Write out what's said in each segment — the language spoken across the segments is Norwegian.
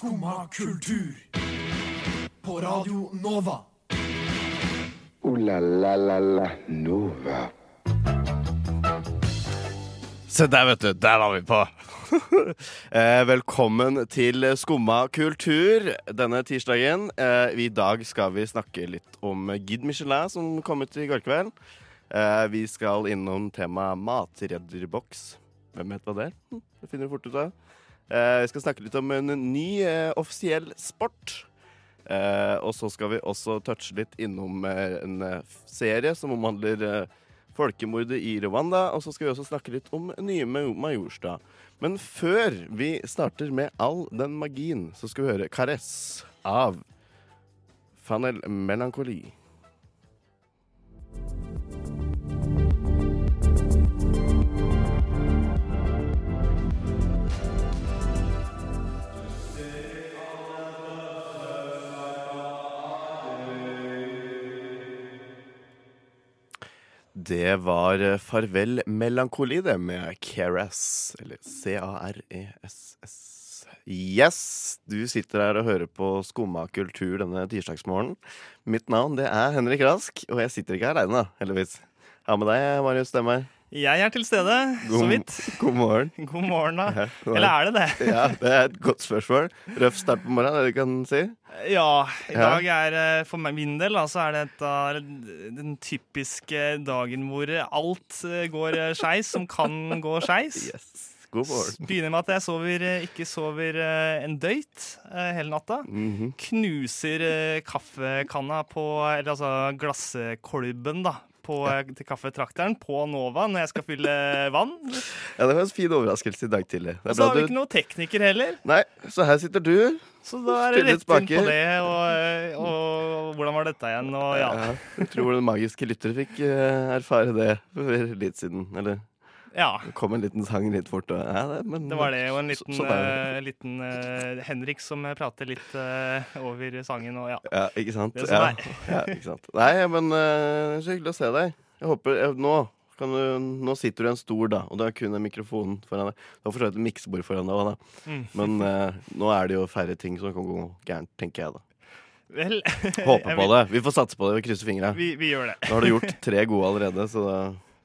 Skumma kultur. På Radio Nova. O-la-la-la-la Nova. Se der, vet du. Der var vi på. eh, velkommen til Skumma kultur denne tirsdagen. Eh, I dag skal vi snakke litt om Guide Michelin, som kom ut i går kveld. Eh, vi skal innom temaet matredderboks. Hvem vet hva det er? Hm, Det finner du fort ut av. Eh, vi skal snakke litt om en ny eh, offisiell sport. Eh, og så skal vi også touche litt innom en serie som omhandler folkemordet i Rwanda. Og så skal vi også snakke litt om nye Majorstad. Men før vi starter med all den magien, så skal vi høre 'Karess' av Fanel Melankoli. Det var eh, Farvel melankoli, det, med Keres, Eller C-A-R-E-S-S. Yes! Du sitter her og hører på Skumma kultur denne tirsdagsmorgenen. Mitt navn det er Henrik Rask, og jeg sitter ikke her aleine, heldigvis. Har med deg, Marius Stemmer. Jeg er til stede, så vidt. God morgen. God morgen, da. Ja, god morgen. Eller er det det? Ja, det er et godt spørsmål. Røff start på morgenen, er det du kan si? Ja, i Ja. dag er eh, for min del altså er dette den typiske dagen hvor alt eh, går eh, skeis som kan gå skeis. Yes. God morgen. Begynner med at jeg sover, ikke sover en døyt hele natta. Mhm. Knuser eh, kaffekanna på Eller altså glasskolben, da. På, eh, til kaffetrakteren på Nova når jeg skal fylle vann. Ja, det var en fin overraskelse i dag tidlig. Og så har vi ikke noen tekniker heller. Nei, så her sitter du. Så da er det rett inn på det, og, og hvordan var dette igjen? Og ja. Ja, jeg tror den magiske lytter fikk eh, erfare det for litt siden. Eller ja. det kom en liten sang litt fort. Og, ja, det, men, Det var det, og en liten, så, eh, liten uh, Henrik som eh, prater litt uh, over sangen, og ja. Ja, ikke sant? Det er ja. ikke sant? Nei, men så hyggelig å se deg. Jeg håper jeg, Nå kan du, nå sitter du i en stol, da, og du har kun en mikrofon foran deg. Du har for et miksebord foran deg òg, da. Mm. Men eh, nå er det jo færre ting som kan gå gærent, tenker jeg da. Vel Håper på vil- det. Vi får satse på det og krysse fingra. Vi, vi gjør det. Nå har du gjort tre gode allerede, så da,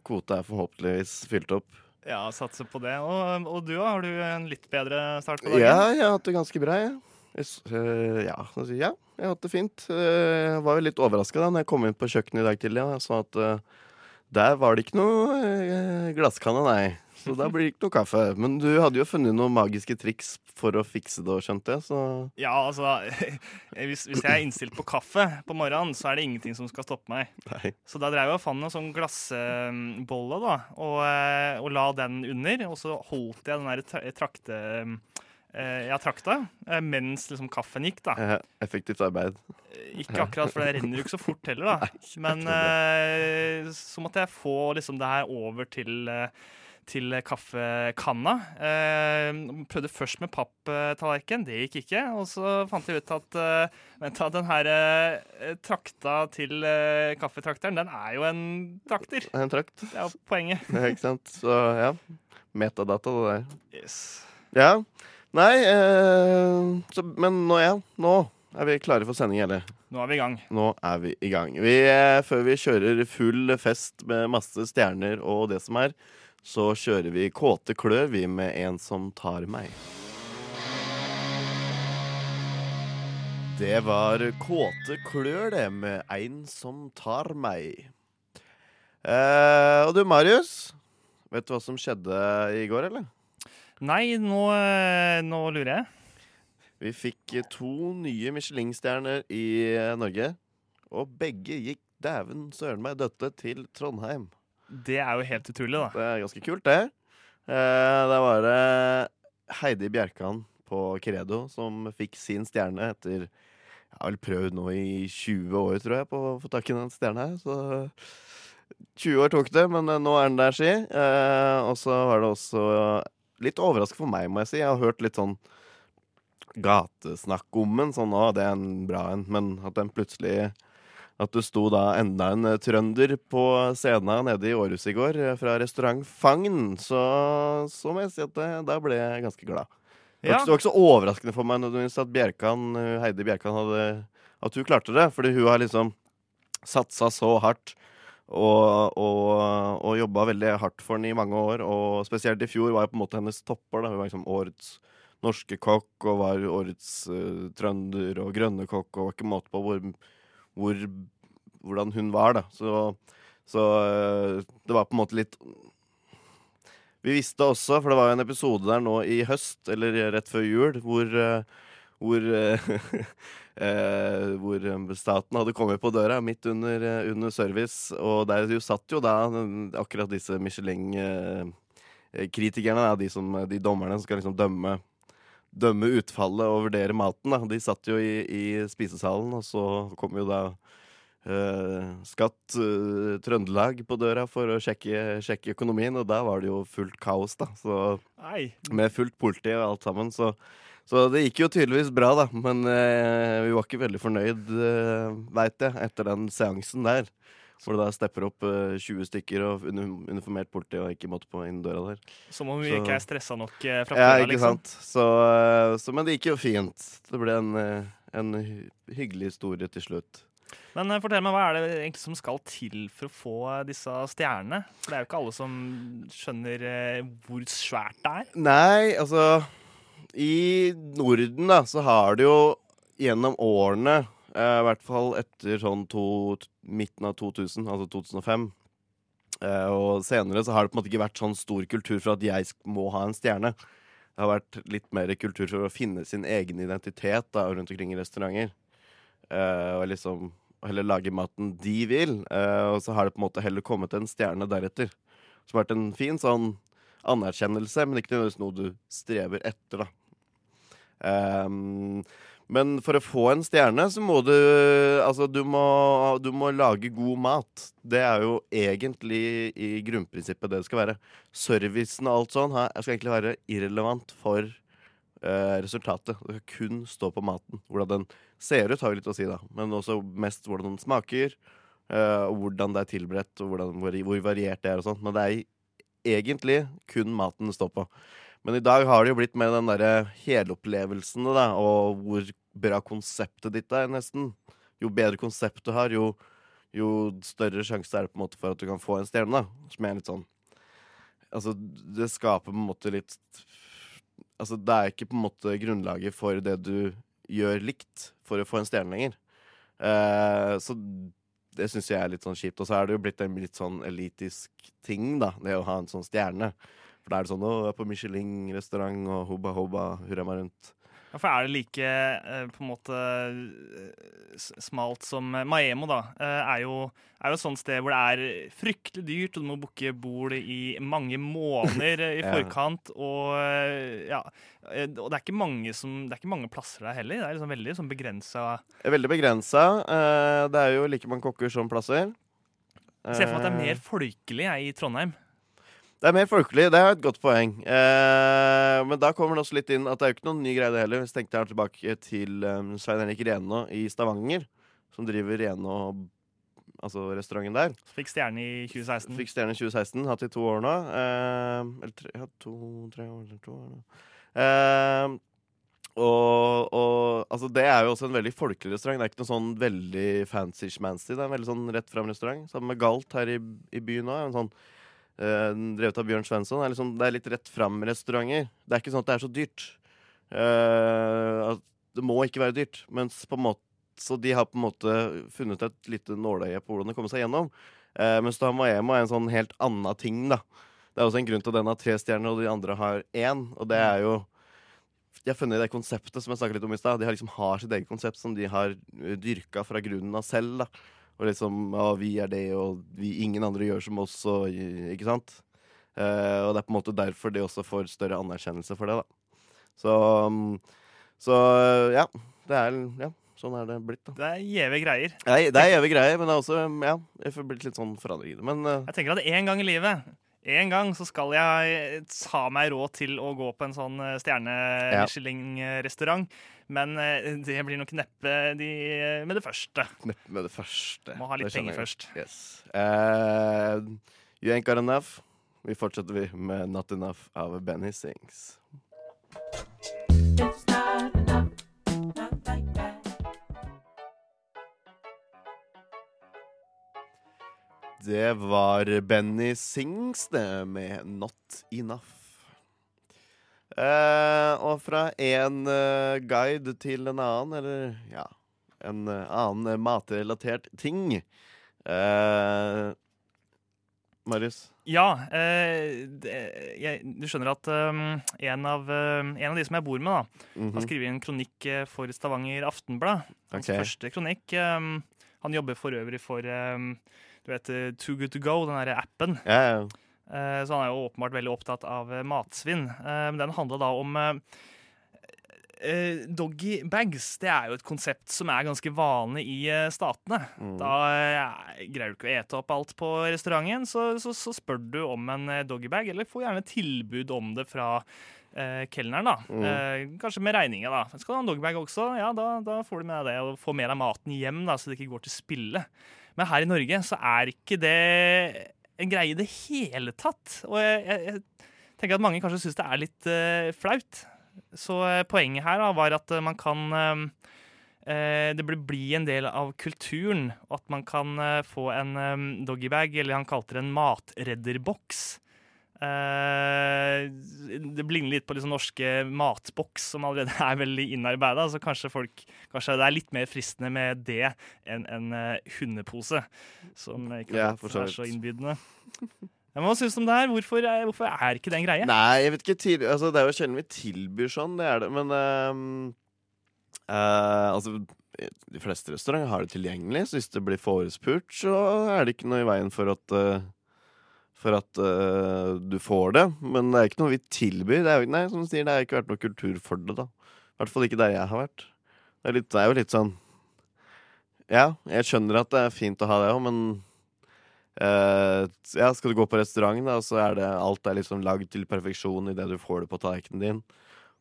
kvota er forhåpentligvis fylt opp. Ja, satser på det. Og, og du? Har du en litt bedre start på dagen? Ja, jeg har hatt det ganske bra, jeg. Øh, ja, ja, jeg har hatt det fint. Øh, Jeg var jo litt overraska da når jeg kom inn på kjøkkenet i dag tidlig og jeg sa at øh, der var det ikke noe glasskanne, nei. Så da blir det ikke noe kaffe. Men du hadde jo funnet noen magiske triks for å fikse det, skjønte jeg, så Ja, altså hvis, hvis jeg er innstilt på kaffe på morgenen, så er det ingenting som skal stoppe meg. nei. Så da drev jeg og fant en sånn glassbolle, da, og, eh, og la den under. Og så holdt jeg den der tra- trakte... Jeg Ja, trakta, eh, mens liksom kaffen gikk, da. Eh, Effektivt arbeid. Ikke akkurat, for det renner jo ikke så fort heller, da. Men eh, så måtte jeg få liksom det her over til eh, til kaffekanna. Eh, prøvde først med papptallerken, det gikk ikke. Og så fant jeg ut at eh, vent, da, den her eh, trakta til kaffetrakteren, den er jo en trakter. Er en trakt. Det er jo poenget. Ja, ikke sant? Så ja. Metadata, det der. Yes. Ja. Nei, eh, så, men nå, ja. Nå er vi klare for sending, eller? Nå er vi i gang. Nå er vi i gang. Vi, eh, før vi kjører full fest med masse stjerner og det som er, så kjører vi Kåte klør, vi, med En som tar meg. Det var Kåte klør, det, med En som tar meg. Eh, og du, Marius. Vet du hva som skjedde i går, eller? Nei, nå, eh, nå lurer jeg. Vi fikk to nye Michelin-stjerner i Norge. Og begge gikk dæven søren meg døtte til Trondheim. Det er jo helt utrolig, da. Det er ganske kult, det. Det var Heidi Bjerkan på Credo som fikk sin stjerne etter Jeg har vel prøvd nå i 20 år, tror jeg, på å få tak i den stjerna her. Så 20 år tok det, men eh, nå er den der, si. Eh, og så var det også litt overraskende for meg, må jeg si. Jeg har hørt litt sånn gatesnakk om den, sånn å, det er en bra en, men at den plutselig at det sto da enda en eh, trønder på scenen nede i Århus i går, eh, fra restaurant Fagn, så, så må jeg si at det, da ble jeg ganske glad. Ja. det var ikke så overraskende for meg nødvendigvis at Bjerkan, eh, Heidi Bjerkan hadde At hun klarte det. Fordi hun har liksom satsa så hardt og, og, og jobba veldig hardt for den i mange år. Og spesielt i fjor var jo på en måte hennes topper. da Hun var liksom årets norske kokk og var årets uh, trønder og grønne kokk. Og var ikke måte på hvor, hvor, hvordan hun var, da. Så, så eh, det var på en måte litt vi visste også, for det var jo en episode der nå i høst, eller rett før jul, hvor, eh, hvor, eh, hvor staten hadde kommet på døra midt under, under service. Og der jo satt jo da akkurat disse Michelin-kritikerne, de, de dommerne som skal liksom dømme, dømme utfallet og vurdere maten. Da. De satt jo i, i spisesalen, og så kom jo da eh, Skatt eh, Trøndelag på døra for å sjekke, sjekke økonomien, og da var det jo fullt kaos, da. Så med fullt politi og alt sammen. Så, så det gikk jo tydeligvis bra, da. Men eh, vi var ikke veldig fornøyd, uh, veit jeg, etter den seansen der. Hvor det da stepper opp eh, 20 stykker og uniformert politi og ikke måtte på inn døra der. Som om vi Så- ikke er stressa nok eh, fra Ja, før av, ikke liksom. sant? Så, eh, så, men det gikk jo fint. Det ble en, eh, en hyggelig historie til slutt. Men eh, fortell meg, hva er det egentlig som skal til for å få eh, disse stjernene? For det er jo ikke alle som skjønner eh, hvor svært det er. Nei, altså I Norden da, så har det jo gjennom årene, eh, i hvert fall etter sånn to, midten av 2000, altså 2005 eh, Og senere så har det på en måte ikke vært sånn stor kultur for at jeg må ha en stjerne. Det har vært litt mer kultur for å finne sin egen identitet da, rundt omkring i restauranter. Eh, og liksom heller lage maten de vil. Eh, og så har det på en måte heller kommet en stjerne deretter. Som har vært en fin sånn anerkjennelse, men ikke nødvendigvis noe du strever etter, da. Ehm, men for å få en stjerne, så må du Altså, du må, du må lage god mat. Det er jo egentlig i grunnprinsippet det det skal være. Servicen og alt sånn her skal egentlig være irrelevant for eh, resultatet. Det skal kun stå på maten. Hvordan den ser ut, har jo litt å si, da. Men også mest hvordan den smaker. eh, og hvordan det er tilberedt, og hvordan, hvor, hvor variert det er og sånt. Men det er egentlig kun maten det står på. Men i dag har det jo blitt med den derre helopplevelsene, da, og hvor bra konseptet ditt er, nesten. Jo bedre konsept du har, jo, jo større sjanse er det på en måte for at du kan få en stjerne, da. Som er litt sånn Altså, det skaper på en måte litt Altså, det er ikke på en måte grunnlaget for det du gjør likt for å få en stjerne lenger. Eh, så det syns jeg er litt sånn kjipt. Og så er det jo blitt en litt sånn elitisk ting, da, det å ha en sånn stjerne. For da er det sånn 'Å, jeg er på Michelin-restaurant', og hobba hobba, hurra meg rundt. Ja, for er det like eh, på en måte eh, smalt som Maemo, da? Eh, er, jo, er jo et sånt sted hvor det er fryktelig dyrt, og du må booke bord i mange måneder i i Ja. forkant. Og ja Og det er ikke mange som Det er ikke mange plasser der heller. Det er liksom veldig sånn begrensa veldig begrensa. Det er jo like mange kokker som plasser. Jeg ser for meg at det er mer folkelig jeg, i Trondheim. Det er mer folkelig, det er et godt poeng. Eh, men da kommer det også litt inn at det er jo ikke noen ny greie det heller. Hvis jeg tenkte jeg tilbake til um, Svein Henrik Reno i Stavanger, som driver Reno, altså restauranten der. Fikk stjerne i 2016. Fikk stjerne i 2016, hatt i to år nå. Eh, eller tre, ja, to-tre år eller to år nå. Eh, og, og altså, det er jo også en veldig folkelig restaurant. Det er ikke noe sånn veldig fancy-schmancy. Det er en veldig sånn rett fram-restaurant. Sammen med Galt her i, i byen òg. En sånn drevet av Bjørn Svensson. Er, liksom, det er litt rett fram-restauranter. Det er ikke sånn at det er så dyrt. Uh, det må ikke være dyrt. Mens på en måte så de har på en måte funnet et lite nåløye på hvordan det kommer seg gjennom. Uh, mens da Maema er en sånn helt annen ting, da. Det er også en grunn til at den har tre stjerner, og de andre har én. Og det er jo De har funnet det konseptet som jeg snakket litt om i stad. De har liksom har sitt eget konsept som de har eh, dyrka fra grunnen av selv. da Og liksom Ja, vi er det, og vi, ingen andre gjør som oss, og Ikke sant? Uh, og det er på en måte derfor de også får større anerkjennelse for det, da. Så um, Så ja. Det er Ja. Sånn er det blitt, da. Det er gjeve greier. Nei, det er gjeve greier, men det er også Ja, jeg får blitt litt sånn forandring i det. Men uh, Jeg tenker at en gang i livet en gang så skal jeg ta meg råd til å gå på en sånn Ja. Men eh, det blir nok neppe de, eh, med det første. Neppe med det første. Må ha litt penger først. Yes. Uh, you ain't got enough. Vi fortsetter vi med Not Enough av Benny Sings. Det var Benny Sings, det, med Not Enough. Eh, og fra en eh, guide til en annen, eller ja En eh, annen eh, matrelatert ting. Eh, Marius? Ja, eh, det, jeg, du skjønner at um, en, av, um, en av de som jeg bor med, da, Mhm, har skrevet en kronikk for Stavanger Aftenblad. Hans okay. første kronikk. Um, han jobber for øvrig for du vet, Too Good To Go, den derre appen. Ja, ja. Eh, Så han er jo åpenbart veldig opptatt av eh, matsvinn. Eh, Men den handla da om Doggy bags det er jo et konsept som er ganske vanlig i statene. Mm. Da ja, greier du ikke å ete opp alt på restauranten, så, så, så spør du om en doggybag, eller får gjerne tilbud om det fra eh, kelneren. da. Mm. Eh, kanskje med regninga. da. Skal du ha en doggybag også? Ja, da, da får du med deg det, og får med deg maten hjem, da, så det ikke går til spille. Men her i Norge så er ikke det en greie i det hele tatt. Og jeg, jeg, tenker at mange kanskje syns det er litt uh, flaut. Så uh, poenget her da, var at uh, man kan Det blir bli en del av kulturen, og at man kan få en um, doggybag, eller han kalte det en matredderboks. Eh, det blinder litt på liksom norske matboks, som allerede er veldig innarbeida. Så kanskje folk Kanskje det er litt mer fristende med det enn en eh, hundepose, som ikke Ja, er så innbydende. Ja, men hva syns du om det her? Hvorfor er, hvorfor er ikke det en greie? Nei, jeg vet ikke til, altså, Det er jo sjelden vi tilbyr sånn, det er det. Men ehm, uh, altså De fleste restauranter har det tilgjengelig, så hvis det blir forespurt, så er det ikke noe i veien for at eh, For at uh, du får det. Men det er ikke noe vi tilbyr. Det er jo, nei, som du sier, det har ikke vært noe kultur for det, da. I hvert fall ikke der jeg har vært. Det er, litt, det er jo litt sånn Ja, jeg skjønner at det er fint å ha det òg, men uh, ja, skal du gå på restaurant, da, så er det alt er liksom lagd til perfeksjon idet du får det på tallerkenen din.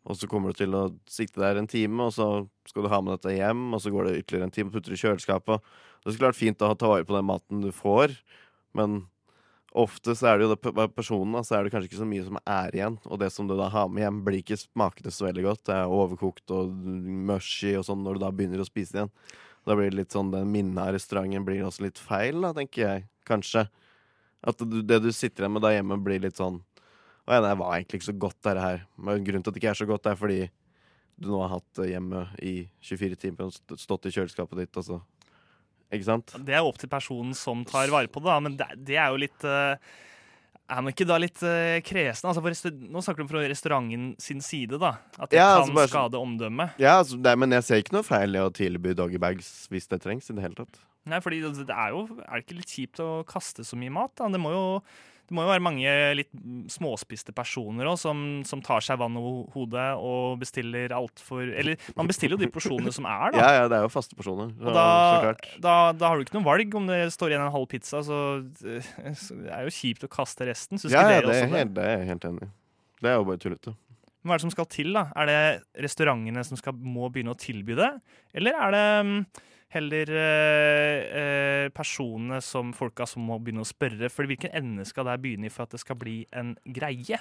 Og så kommer du til å sitte der en time, og så skal du ha med dette hjem. Og så går det ytterligere en time og putter i kjøleskapet. Det skulle vært fint å ta vare på den maten du får, men ofte så er det jo det pe- personen, så er det kanskje ikke så mye som er igjen. Og det som du da har med hjem, blir ikke smakende så veldig godt. Det er overkokt og mushy og sånn når du da begynner å spise det igjen. Da blir det litt sånn, Den minnet av restauranten blir også litt feil, da, tenker jeg. Kanskje. At det du sitter igjen med da hjemme, blir litt sånn Å ja, det var egentlig ikke så godt, dette her. Men grunnen til at det ikke er så godt, er fordi du nå har hatt hjemme i 24 timer og stått i kjøleskapet ditt, og altså. Ikke sant? Det er opp til personen som tar vare på det, da, men det, det er jo litt uh, Er man ikke da litt uh, kresen? Altså, nå snakker du fra restauranten sin side, da. At det Ja, kan altså bare skade omdømmet. Ja, altså, det, men jeg ser ikke noe feil i å tilby doggybags hvis det trengs, i det hele tatt. Nei, fordi det det er jo Er det ikke litt kjipt å kaste så mye mat? da? Det må jo det må jo være mange litt småspiste personer òg, som, som tar seg vann over hodet og bestiller altfor Eller man bestiller jo de porsjonene som er, da. Ja, ja, det er jo faste porsjoner. Og da, da, da har du ikke noe valg om det står igjen en halv pizza, så, så det er jo kjipt å kaste resten. Syns Ja, ikke ja, det er, også det? helt, det er jeg helt enig i. Det er jo bare tullete. Men Hva er det som skal til? da? Er det restaurantene som skal, må begynne å tilby det? Eller er det mm, heller eh, eh, personene som folka som må begynne å spørre? For hvilken ende skal det begynne i for at det skal bli en greie?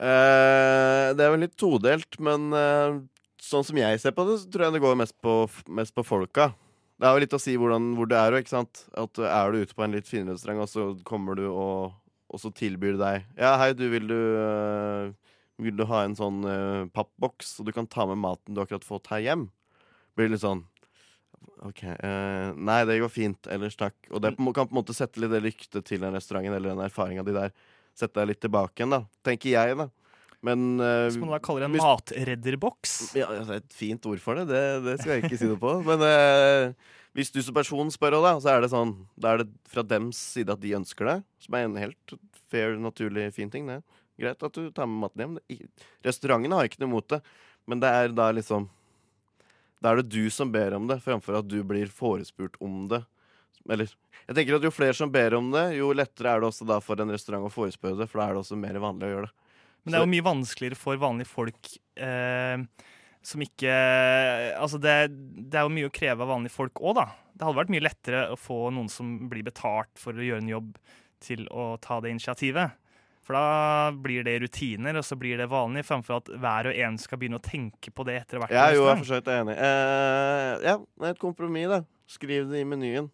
Eh, det er vel litt todelt, men eh, sånn som jeg ser på det, så tror jeg det går mest på, mest på folka. Det er jo litt å si hvordan, hvor du er, ikke sant. At Er du ute på en litt finere restaurant, og så kommer du og, og så tilbyr de deg Ja, hei, du, vil du eh, Vil du ha en sånn uh, pappboks, så du kan ta med maten du akkurat fått her hjem? Blir det litt sånn OK. Uh, nei, det går fint. Ellers takk. Og det kan på en måte sette litt det ryktet til den restauranten, eller den erfaringa di der. Sette deg litt tilbake igjen, da. Tenker jeg, da. Men uh, Som man da kaller en hvis- matredderboks? ja, det er Et fint ord for det, det, det skal jeg ikke si noe på. Men uh, hvis du som person spør òg, da, så er det sånn Da er det fra dems side at de ønsker det. Som er en helt fair, naturlig, fin ting. det Greit at du tar med maten hjem. Restaurantene har ikke noe imot det, men det er da liksom Da er det du som ber om det, framfor at du blir forespurt om det. Eller jeg tenker at Jo flere som ber om det, jo lettere er det også da for en restaurant å forespørre det. For da er det også mer vanlig å gjøre det. Men det er jo mye vanskeligere for vanlige folk eh, som ikke Altså, det, det er jo mye å kreve av vanlige folk òg, da. Det hadde vært mye lettere å få noen som blir betalt for å gjøre en jobb, til å ta det initiativet. For da blir det rutiner, og så blir det vanlig, framfor at hver og en skal begynne å tenke på det etter hvert. Ja, jo, jeg er for så vidt enig. Eh, ja, det er et kompromiss, da. Skriv det i menyen.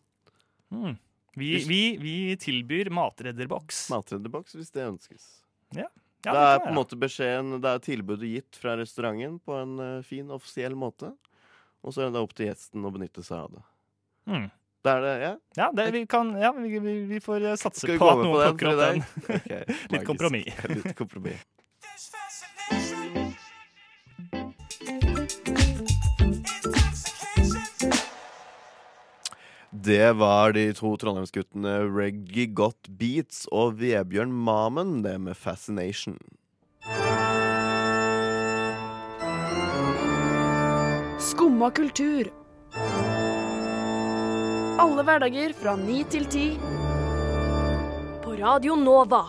Mm. Vi, vi, vi tilbyr matredderboks. Matredderboks hvis det ønskes. Ja, det det er på en måte beskjeden, det er tilbudet gitt fra restauranten på en eh, fin, offisiell måte. Og så er det opp til gjesten å benytte seg av det. Mm. Det er det, ja? Ja, det, vi, kan, ja vi, vi, vi får eh, satse vi på at noen på den plukker opp den. Okay, Litt kompromiss. Litt kompromiss. Det var de to trondheimsguttene Reggie Got Beats og Vebjørn Mamen, det med Fascination. Skumma kultur. Alle hverdager fra ni til ti. På Radio Nova.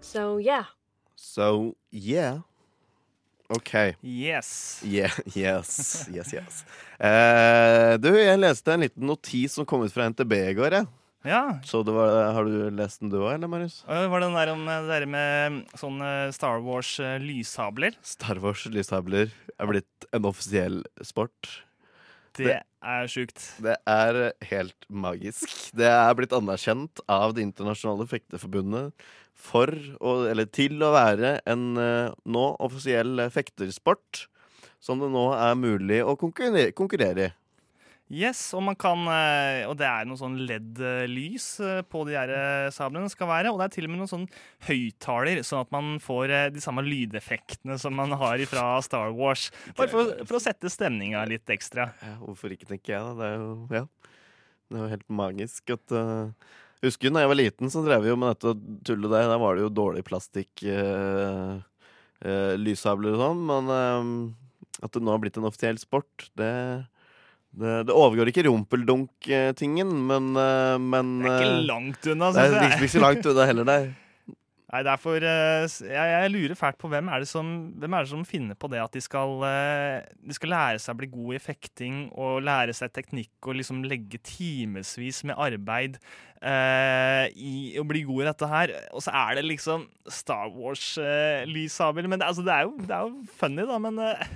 So yeah. So yeah. OK. Yes. Yeah, yes, yes, yes. Eh, du, jeg leste en liten notis som kom ut fra NTB i går. Jeg. Ja. Så det var, har du lest den du òg, eller, Marius? øh, Var det den der om det der med sånne Star Wars-lyshabler? Star Wars lyshabler er blitt en offisiell sport. Det Det- er sjukt. Det er helt magisk. Det er blitt anerkjent av Det internasjonale fekteforbundet for eller til å være en eh, nå offisiell fektersport som det nå er mulig å konkurrere i. Yes, og man kan eh, Og det er noe sånn LED-lys eh, på de her eh, sablene skal være. Og det er til og med noen sånn høyttaler, sånn at man får de samme lydeffektene som man har fra Star Wars. Bare for, for å sette stemninga litt ekstra. Ja, hvorfor ikke, tenker jeg. da Det er jo, ja. det er jo helt magisk at uh, Husker da jeg var liten, så drev vi jo med dette tullet der. Da var det jo dårlig plastikk, uh, uh, lyshabler og sånn. Men uh, at det nå har blitt en offisiell sport, det det, det overgår ikke rumpeldunk-tingen, men, uh, men Det er ikke uh, langt unna, Det er syns liksom ikke så langt unna heller der. Nei, derfor, eh, jeg, jeg lurer fælt på hvem er, det som, hvem er det som finner på det at de skal, eh, de skal lære seg å bli god i fekting og lære seg teknikk og liksom legge timevis med arbeid eh, i å bli god i dette her. Og så er det liksom Star Wars-lyshabel. men det, altså, det, er jo, det er jo funny, da, men eh,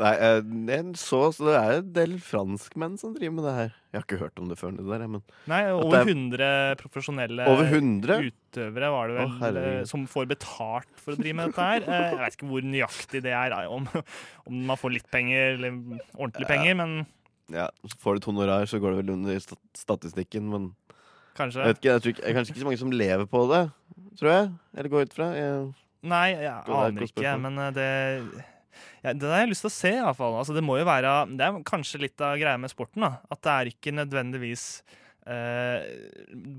Nei, jeg så, så det er en del franskmenn som driver med det her. Jeg har ikke hørt om det før, det der, men Nei, det over er- 100 profesjonelle over 100? utøvere var det vel Å, eh, som får betalt for å drive med dette her. Eh, Jeg vet ikke hvor nøyaktig det er, om, om man får litt penger eller ordentlig Ja. penger, men Ja, får du et honorar, så går det vel under sta- statistikken, men kanskje. jeg vet ikke, jeg tror ikke, jeg er kanskje ikke så mange som lever på det, tror jeg. Eller går ut fra. Jeg, Nei, jeg det er aner ikke, men eh, det ja, Det har jeg lyst til å se, iallfall. Altså, det må jo være Det er kanskje litt av greia med sporten, da. At det er ikke nødvendigvis eh,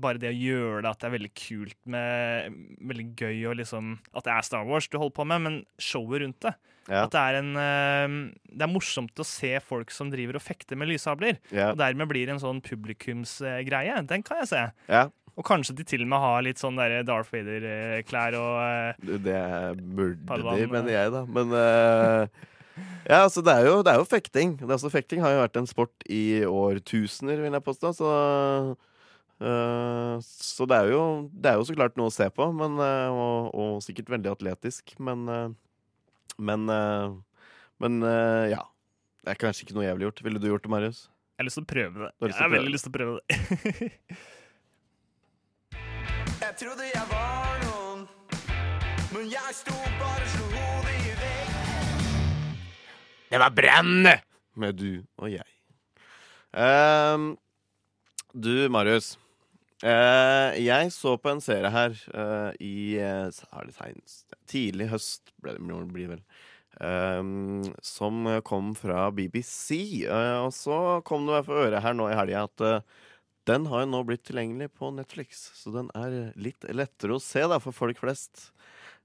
bare det å gjøre det, at det er veldig kult med Veldig gøy og liksom At det er Star Wars du holder på med, men showet rundt det. ja, At det er en eh, Det er morsomt å se folk som driver og fekter med lyshabler. ja, Og dermed blir det en sånn publikumsgreie. Den kan jeg se. ja. Og kanskje de til og med har litt sånn der Darth Vader-klær og uh, Det burde Padawan, de, mener jeg, da. Men uh, Ja, altså, det er jo, det er jo fekting. Det er også, fekting har jo vært en sport i årtusener, vil jeg påstå. Så uh, så det er, jo, det er jo så klart noe å se på, men, eh, og, og sikkert veldig atletisk. Men eh, Men, eh, men eh, ja. Det er kanskje ikke noe jeg ville gjort. Ville du gjort det, Marius? Jeg har lyst til å prøve det. Jeg har veldig lyst til å prøve det. Jeg trodde jeg var noen, men jeg sto bare og slo hodet i veggen. Det var brann med du og jeg. Um, du, Marius. Uh, jeg så på en serie her uh, i uh, er det tidlig høst, ble det, blir vel. ehm, som kom fra BBC. Og så kom det meg for øre her nå i helga at den har jo nå blitt tilgjengelig på Netflix. Så den er litt lettere å se da, for folk flest.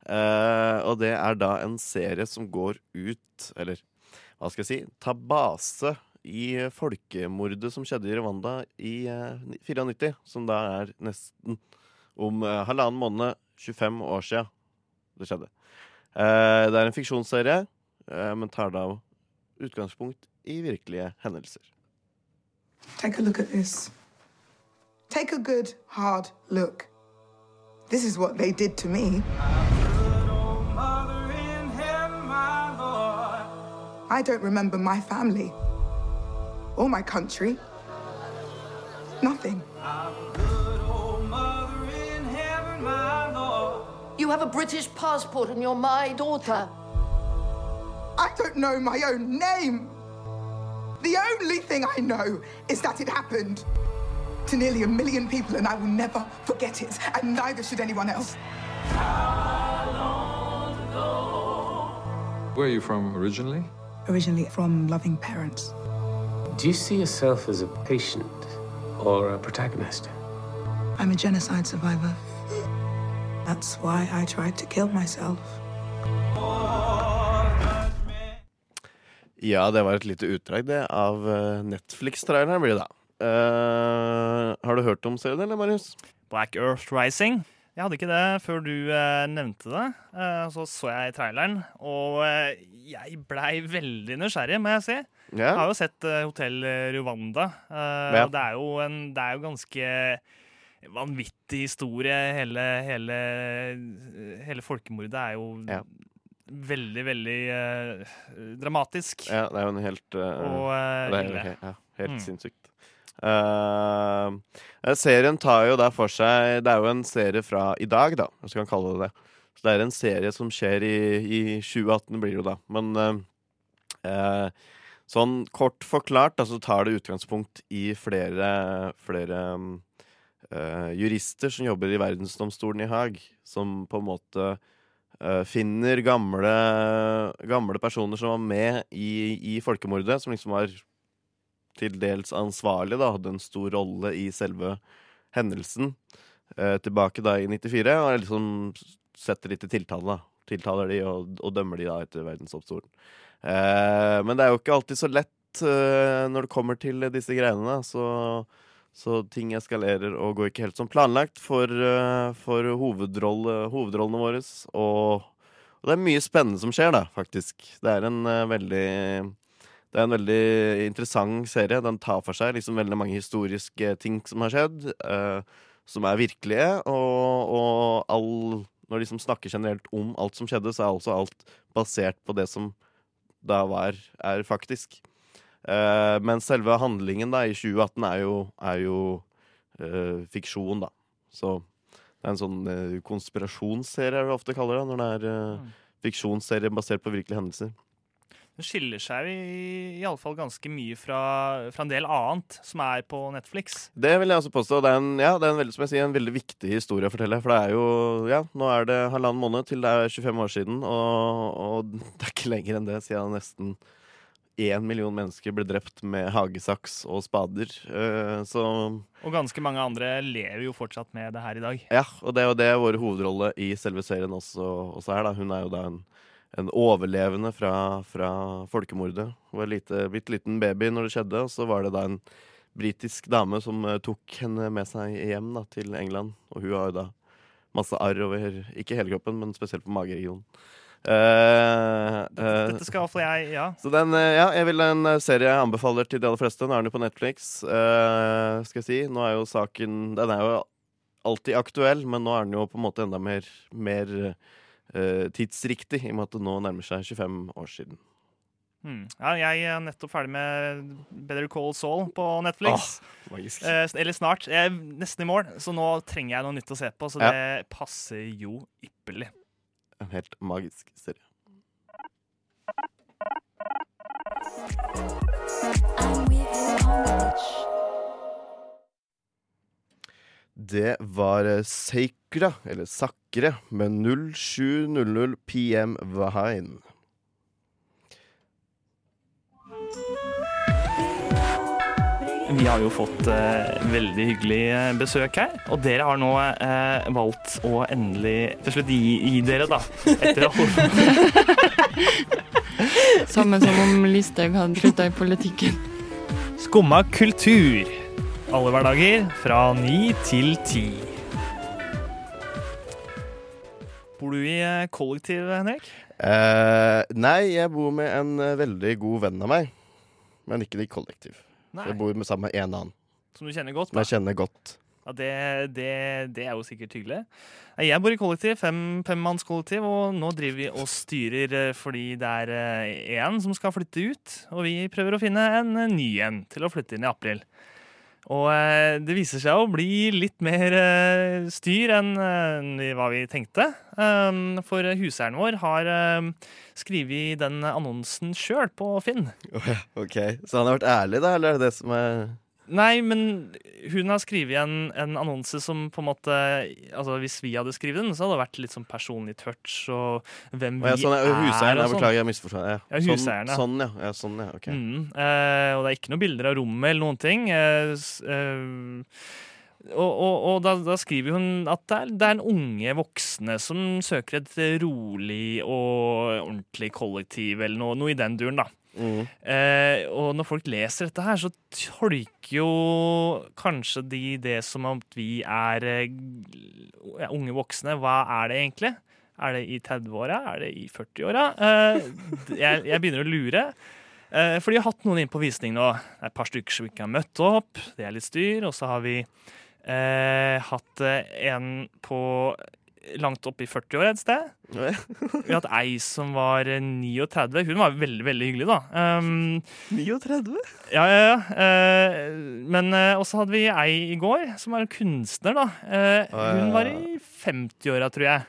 Eh, og det er da en serie som går ut, eller hva skal jeg si, ta base i folkemordet som skjedde i Rwanda i eh, 94, som da er nesten om eh, halvannen måned, 25 år siden det skjedde. Eh, det er en fiksjonsserie, eh, men tar da utgangspunkt i virkelige hendelser. Take a look at this. Take a good, hard look. This is what they did to me. Mother in heaven, my Lord. I don't remember my family or my country. Nothing. Good old mother in heaven. You have a British passport and you're my daughter. I don't know my own name. The only thing I know is that it happened to nearly a million people, and I will never forget it, and neither should anyone else. Where are you from originally? Originally from loving parents. Do you see yourself as a patient or a protagonist? I'm a genocide survivor. That's why I tried to kill myself. Ja, det var et lite utdrag det av eh, Netflix-traileren, blir det da. Eh, har du hørt om serien, eller, Marius? Black Earth Rising. Jeg hadde ikke det før du eh, nevnte det. Eh, så så jeg traileren, og eh, jeg blei veldig nysgjerrig, må jeg si. Jeg har jo sett eh, Hotell Rwanda. eh, Ja. og det er jo en Det er jo ganske vanvittig historie. Hele, hele, hele folkemordet er jo yeah veldig, veldig eh, dramatisk. ja, det er jo en helt uh, Og eh, Det er he ja, helt Mm. sinnssykt. Eh, serien tar jo der for seg Det er jo en serie fra i dag, da, hvis vi kan kalle det det. Så det er en serie som skjer i, i 2018, blir det jo da. Men uh, sånn kort forklart, så tar det utgangspunkt i flere, flere eh, jurister som jobber i verdensdomstolen i Haag, som på en måte finner gamle, gamle personer som var med i, i folkemordet, som liksom var til dels ansvarlig, da, hadde en stor rolle i selve hendelsen. Eh, tilbake da i 94, og liksom setter de til tiltale. Tiltaler de og, og dømmer de da etter verdensdomstolen. Eh, men det er jo ikke alltid så lett eh, når det kommer til disse greiene. så så ting eskalerer og går ikke helt som planlagt for, eh, for hovedrolle, hovedrollene våre. Og, og det er mye spennende som skjer, da, faktisk. Det er en eh, veldig det er en veldig interessant serie. Den tar for seg liksom veldig mange historiske ting som har skjedd, uh, som er virkelige. Og, og all, når de liksom snakker generelt om alt som skjedde, så er altså alt basert på det som da var, er faktisk. Uh, men selve handlingen da i 2018 er jo, er jo uh, fiksjon, da. Så det er en sånn eh, konspirasjonsserie, er det vi ofte kaller det, når det er eh, fiksjonsserie basert på virkelige hendelser. Den skiller seg i, i alle fall ganske mye fra, fra en del annet som er på Netflix. Det vil jeg også påstå. Det er en, ja, det er en, veldig, som jeg sier, en veldig viktig historie å fortelle. For det er jo Ja, nå er det halvannen måned til det er 25 år siden, og, og det er ikke lenger enn det siden nesten én million mennesker ble drept med hagesaks og spader. Eh, så Og ganske mange andre lever jo fortsatt med det her i dag. ja, og det er jo det vår hovedrolle i selve serien også, også er. da Hun er jo da en, en overlevende fra, fra folkemordet. Hun var lite, bitte liten baby når det skjedde, og så var det da en britisk dame som eh, tok henne med seg hjem da, til England. Og hun har jo da masse arr over ikke hele kroppen, men spesielt på mageregionen. Uh, uh, Dette skal iallfall jeg Ja. så den, uh, ja, jeg vil en serie jeg anbefaler til de aller fleste. Nå er den jo på Netflix. Skal jeg si. Nå er jo saken Den er jo alltid aktuell, men nå er den jo på en måte enda mer, mer tidsriktig, i og med at det nå nærmer seg 25 år siden. Hmm. ja. Jeg er nettopp ferdig med Better Call Saul på Netflix. Magisk. Eh, eller snart. Jeg er nesten i mål, så nå trenger jeg noe nytt å se på. Så Ja. det passer jo ypperlig. En helt magisk serie. Det var eh, Seikra, eller Sakre, med 0700 PM Vahain. Vi har jo fått eh, veldig hyggelig eh, besøk her, og dere har nå eh, valgt å endelig til slutt gi, gi dere, da. Etter å Samme som om Listhaug hadde slutta i politikken. Skumma kultur. Alle hverdager fra ni til ti. Bor du i eh, kollektiv, Henrik? Eh, nei, jeg bor med en eh, veldig god venn av meg, men ikke i kollektiv. Nei. Jeg bor med sammen med en annen, Som du kjenner godt? som jeg kjenner godt. Ja, det, det, det er jo sikkert hyggelig. Jeg bor i kollektiv, fem, femmannskollektiv, og nå driver vi og styrer eh, fordi det er én som skal flytte ut. Og vi prøver å finne en ny en til å flytte inn i april. Og eh, det viser seg å bli litt mer eh, styr enn eh, hva vi tenkte. Um, for huseieren vår har skrevet den annonsen sjøl på Finn. Ok, Så han har vært ærlig, da? Eller er det det som er Nei, men hun har skrevet en, en annonse som på en måte Altså Hvis vi hadde skrevet den, så hadde det vært litt sånn personlig touch og hvem vi ja, sånn, ja, Huseieren, er. jeg og sånn. beklager, jeg misforstår. Ja. Ja, huseieren. Sånn, sånn, ja. ja. Sånn, ja. Ok. Mm, eh, og det er ikke noen bilder av rommet eller noen ting. Eh, eh, og og, og da, da skriver hun at det er, det er en unge voksne som søker et rolig og ordentlig kollektiv, eller noe, noe i den duren, da. Mm. Eh, og når folk leser dette her, så tolker jo kanskje de det som at vi er eh, unge voksne. Hva er det egentlig? Er det i 30-åra? Er det i 40-åra? Eh, jeg, jeg begynner å lure. Eh, for de har hatt noen inn på visning nå. Det er et par stykker som ikke har møtt opp. Det er litt styr. Og så har vi eh, hatt eh, en på langt oppe i 40-åra et sted. Vi har hatt ei som var eh, 39. Hun var veldig veldig hyggelig, da. Um, 39? ja, ja, ja. Uh, men uh, også hadde vi ei i går som var en kunstner, da. Uh, hun var i 50-åra, tror jeg.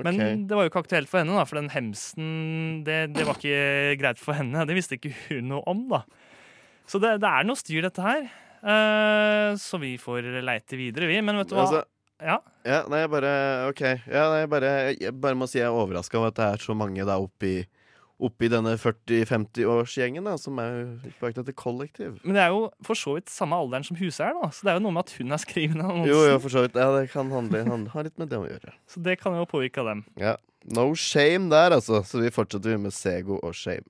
Men det var jo ikke aktuelt for henne, da, for den hemsen det, det var ikke greit for henne. Det visste ikke hun noe om, da. Så det, det er noe styr, dette her. Eh, så vi får leite videre, vi. Men vet du hva? Altså, ja. Ja, nei, jeg bare OK. Ja, nei, jeg bare, jeg bare må si jeg er overraska over at det er så mange da oppi, oppi denne 40-50-årsgjengen da, som er på vei til et kollektiv. Men det er jo for så vidt samme alderen som huseieren, da. Så det er jo noe med at hun er skrivende annonsen. Jo, jo, for så vidt. Ja, det kan handle, han har litt med det å gjøre. Så det kan jo påvirke dem. Ja. No shame der, altså. Så vi fortsetter med Sego og shame.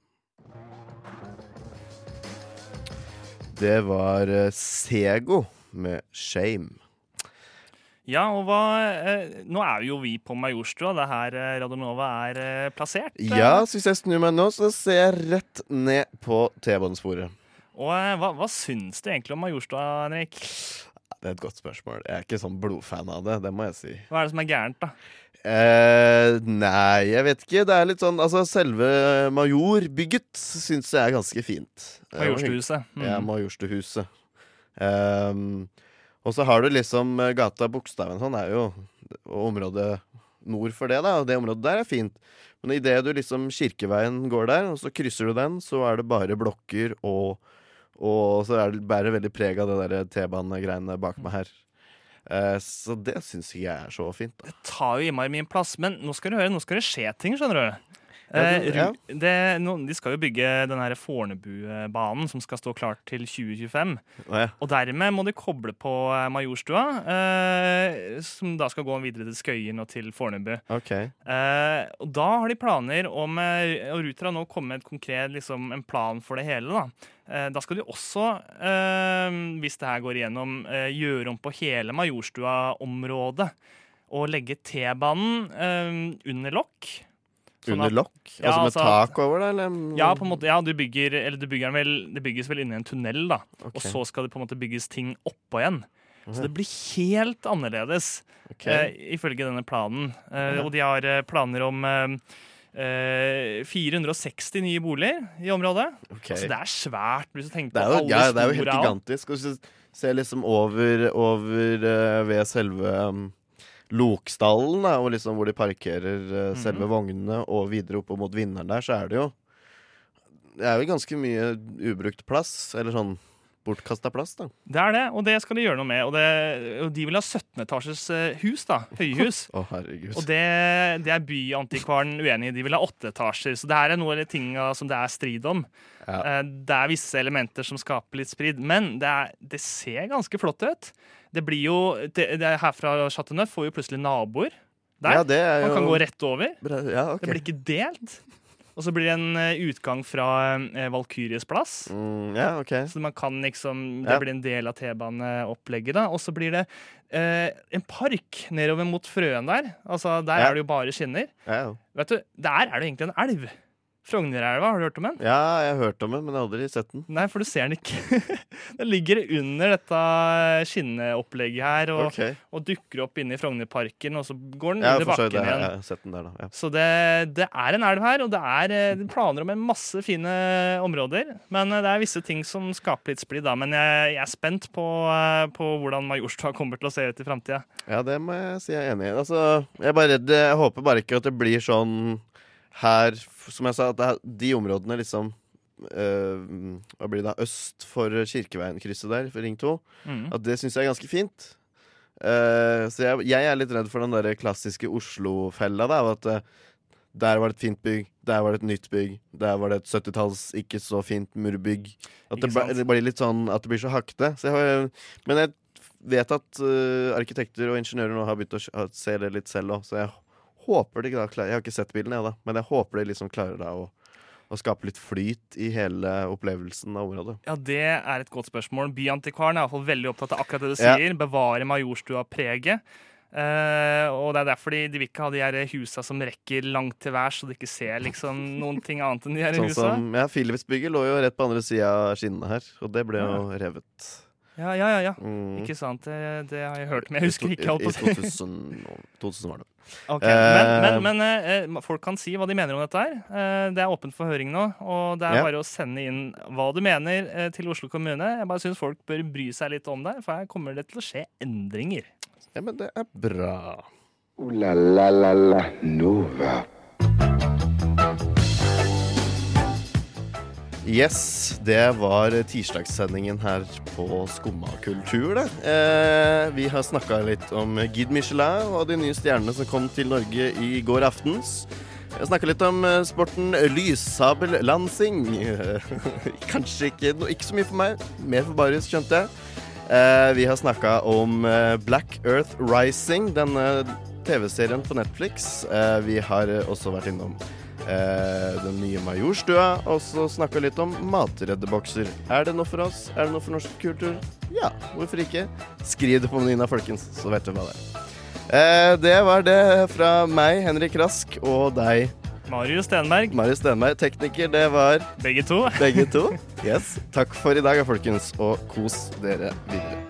Det var eh, Sego med shame. Ja, og hva eh, Nå er jo vi på Majorstua. Det er her eh, Radionova er eh, plassert. eh. Ja, så hvis jeg snur meg nå, så ser jeg rett ned på T-banesporet. Og eh, hva, hva syns du egentlig om Majorstua, Henrik? Det er et godt spørsmål. Jeg er ikke sånn blodfan av det, det må jeg si. Hva er det som er gærent, da? Eh, nei, jeg vet ikke. Det er litt sånn Altså, selve Majorbygget syns jeg er ganske fint. Majorstuhuset. Mm. Ja, Majorstuhuset. Um, og så har du liksom eh, gata Bogstaven sånn er jo området nord for det, da. Og det området der er fint. Men idet du liksom Kirkeveien går der, og så krysser du den, så er det bare blokker og Og så er det bærer veldig preg av det der T-banegreiene bak meg her. Eh, så det syns jeg er så fint. da Det tar jo innmari min plass, men nå skal du høre, nå skal det skje ting, skjønner du. Ja, Eh, det- ja. Det, de skal jo bygge den Fornebubanen som skal stå klart til 2025. Oh, ja. Og dermed må de koble på eh, Majorstua, eh, som da skal gå videre til Skøyen og til Fornebu. Okay. Eh, og da har de planer om eh, Og Ruter har nå kommet med et konkret liksom, en plan for det hele. Da, eh, da skal de også, hvis det her går igjennom, gjøre om på hele Majorstua-området. Og legge T-banen under lokk. Sånn Under lokk? Ja, altså med altså- tak over det, eller? Ja, på en måte, ja du bygger, eller du bygger den vel, det bygges vel inni en tunnel, da. Okay. Og så skal det på en måte bygges ting oppå igjen. Så det blir helt annerledes, okay. eh, ifølge denne planen. Eh, Ja. Og de har eh, planer om eh, eh, 460 nye boliger i området. Altså, det er svært. Hvis du tenker Det er på jo, alle ja, det er jo helt gigantisk. Og så ser liksom over, over eh, ved selve um, Lokstallen, da, og liksom hvor de parkerer eh, selve vognene, og videre opp mot vinneren der, så er det jo Det er jo ganske mye ubrukt plass, eller sånn bortkasta plass, da. Det er det, og det skal de gjøre noe med. Og, det, og de vil ha 17 etasjes eh, hus, da. Høyhus. Å, herregud. Og det, det er byantikvaren uenig i. De vil ha åtte etasjer. Så det her er noe av de tinga som det er strid om. Ja. Eh, Det er visse elementer som skaper litt sprid, men det, er, det ser ganske flott ut. Det blir jo det, det er Her fra Chateau Neuf får jo plutselig naboer. Der. Ja, er Man kan gå rett over. Ja, okay. Det blir ikke delt. Og så blir det en eh, utgang fra eh, Valkyries plass. Mm, ja, okay. Så man kan liksom, Det blir en del av T-baneopplegget. da Og så blir det eh, en park nedover mot Frøen der. Altså Der er det jo bare skinner. Vet du, Der er det egentlig en elv. Frognerelva, har du hørt om den? Ja, jeg har hørt om den, men jeg har aldri sett den. Nei, for du ser den ikke. den ligger under dette skinneopplegget her og, okay. og dukker opp inne i Frognerparken, og så går den Ja, under bakken det, igjen. jeg har sett den der, da. Ja. Så det, det er en elv her, og det er eh, planer om en masse fine områder. Men eh, det er visse ting som skaper litt splid, da. Men jeg, jeg er spent på, eh, på hvordan Majorstua kommer til å se ut i framtida. Ja, det må jeg si jeg er enig i. Altså, jeg bare Jeg håper bare ikke at det blir sånn her Som jeg sa, at det er de områdene liksom øh, Hva blir det da? Øst for Kirkeveien-krysset der, for Ring 2. Mm. At det syns jeg er ganske fint. Uh, så jeg, jeg er litt redd for den der klassiske Oslo-fella. da, At uh, der var det et fint bygg, der var det et nytt bygg, der var det et 70-talls ikke så fint murbygg. At det, det blir litt sånn at det blir så hakte. Så jeg men jeg vet at uh, arkitekter og ingeniører nå har begynt å se det litt selv òg, så jeg håper de da klarer Jeg har ikke sett bilene, jeg, da, men jeg håper de liksom klarer da å, å skape litt flyt i hele opplevelsen av området. Ja, det er et godt spørsmål. Byantikvaren er i hvert fall veldig opptatt av akkurat det du Ja. sier. Bevare Majorstua-preget. Uh, og det er derfor de, de vil ikke ha de her husa som rekker langt til værs, så de ikke ser liksom noen ting annet enn de her Sånn husa. som, ja, Philipsbygget lå jo rett på andre sida av skinnene her, og det ble jo revet. Ja, ja, ja. ja. Mm. Ikke sant? Det, det har jeg hørt, men jeg husker ikke. alt I på det. 2000, 2000 var det. Ok, Men, men, Eh, men eh, folk kan si hva de mener om dette her. Eh, det er åpent for høring nå, og det er Ja. bare å sende inn hva du mener eh, til Oslo kommune. Jeg bare syns folk bør bry seg litt om det, for her kommer det til å skje endringer. Ja, men det er bra. Uh, la la la la Nova. Yes, det var tirsdagssendingen her på Skumma kultur, det. Eh, vi har snakka litt om Guide Michelin og de nye stjernene som kom til Norge i går aftens. Har snakka litt om eh, sporten lyssabellandsing. Kanskje ikke, no, ikke så mye for meg, mer for Baris, skjønte jeg. Eh, vi har snakka om eh, Black Earth Rising, denne TV-serien på Netflix. Eh, vi har eh, også vært innom eh, den nye Majorstua, og så snakka litt om matreddebokser. Er det noe for oss? Er det noe for norsk kultur? Ja, hvorfor ikke? Skriv det på menyen, folkens, så vet du hva det er. Eh, det var det fra meg, Henrik Rask, og deg, Marius Stenberg, Marius Stenberg. Tekniker, det var begge to. begge to. Yes. Takk for i dag, folkens, og kos dere videre.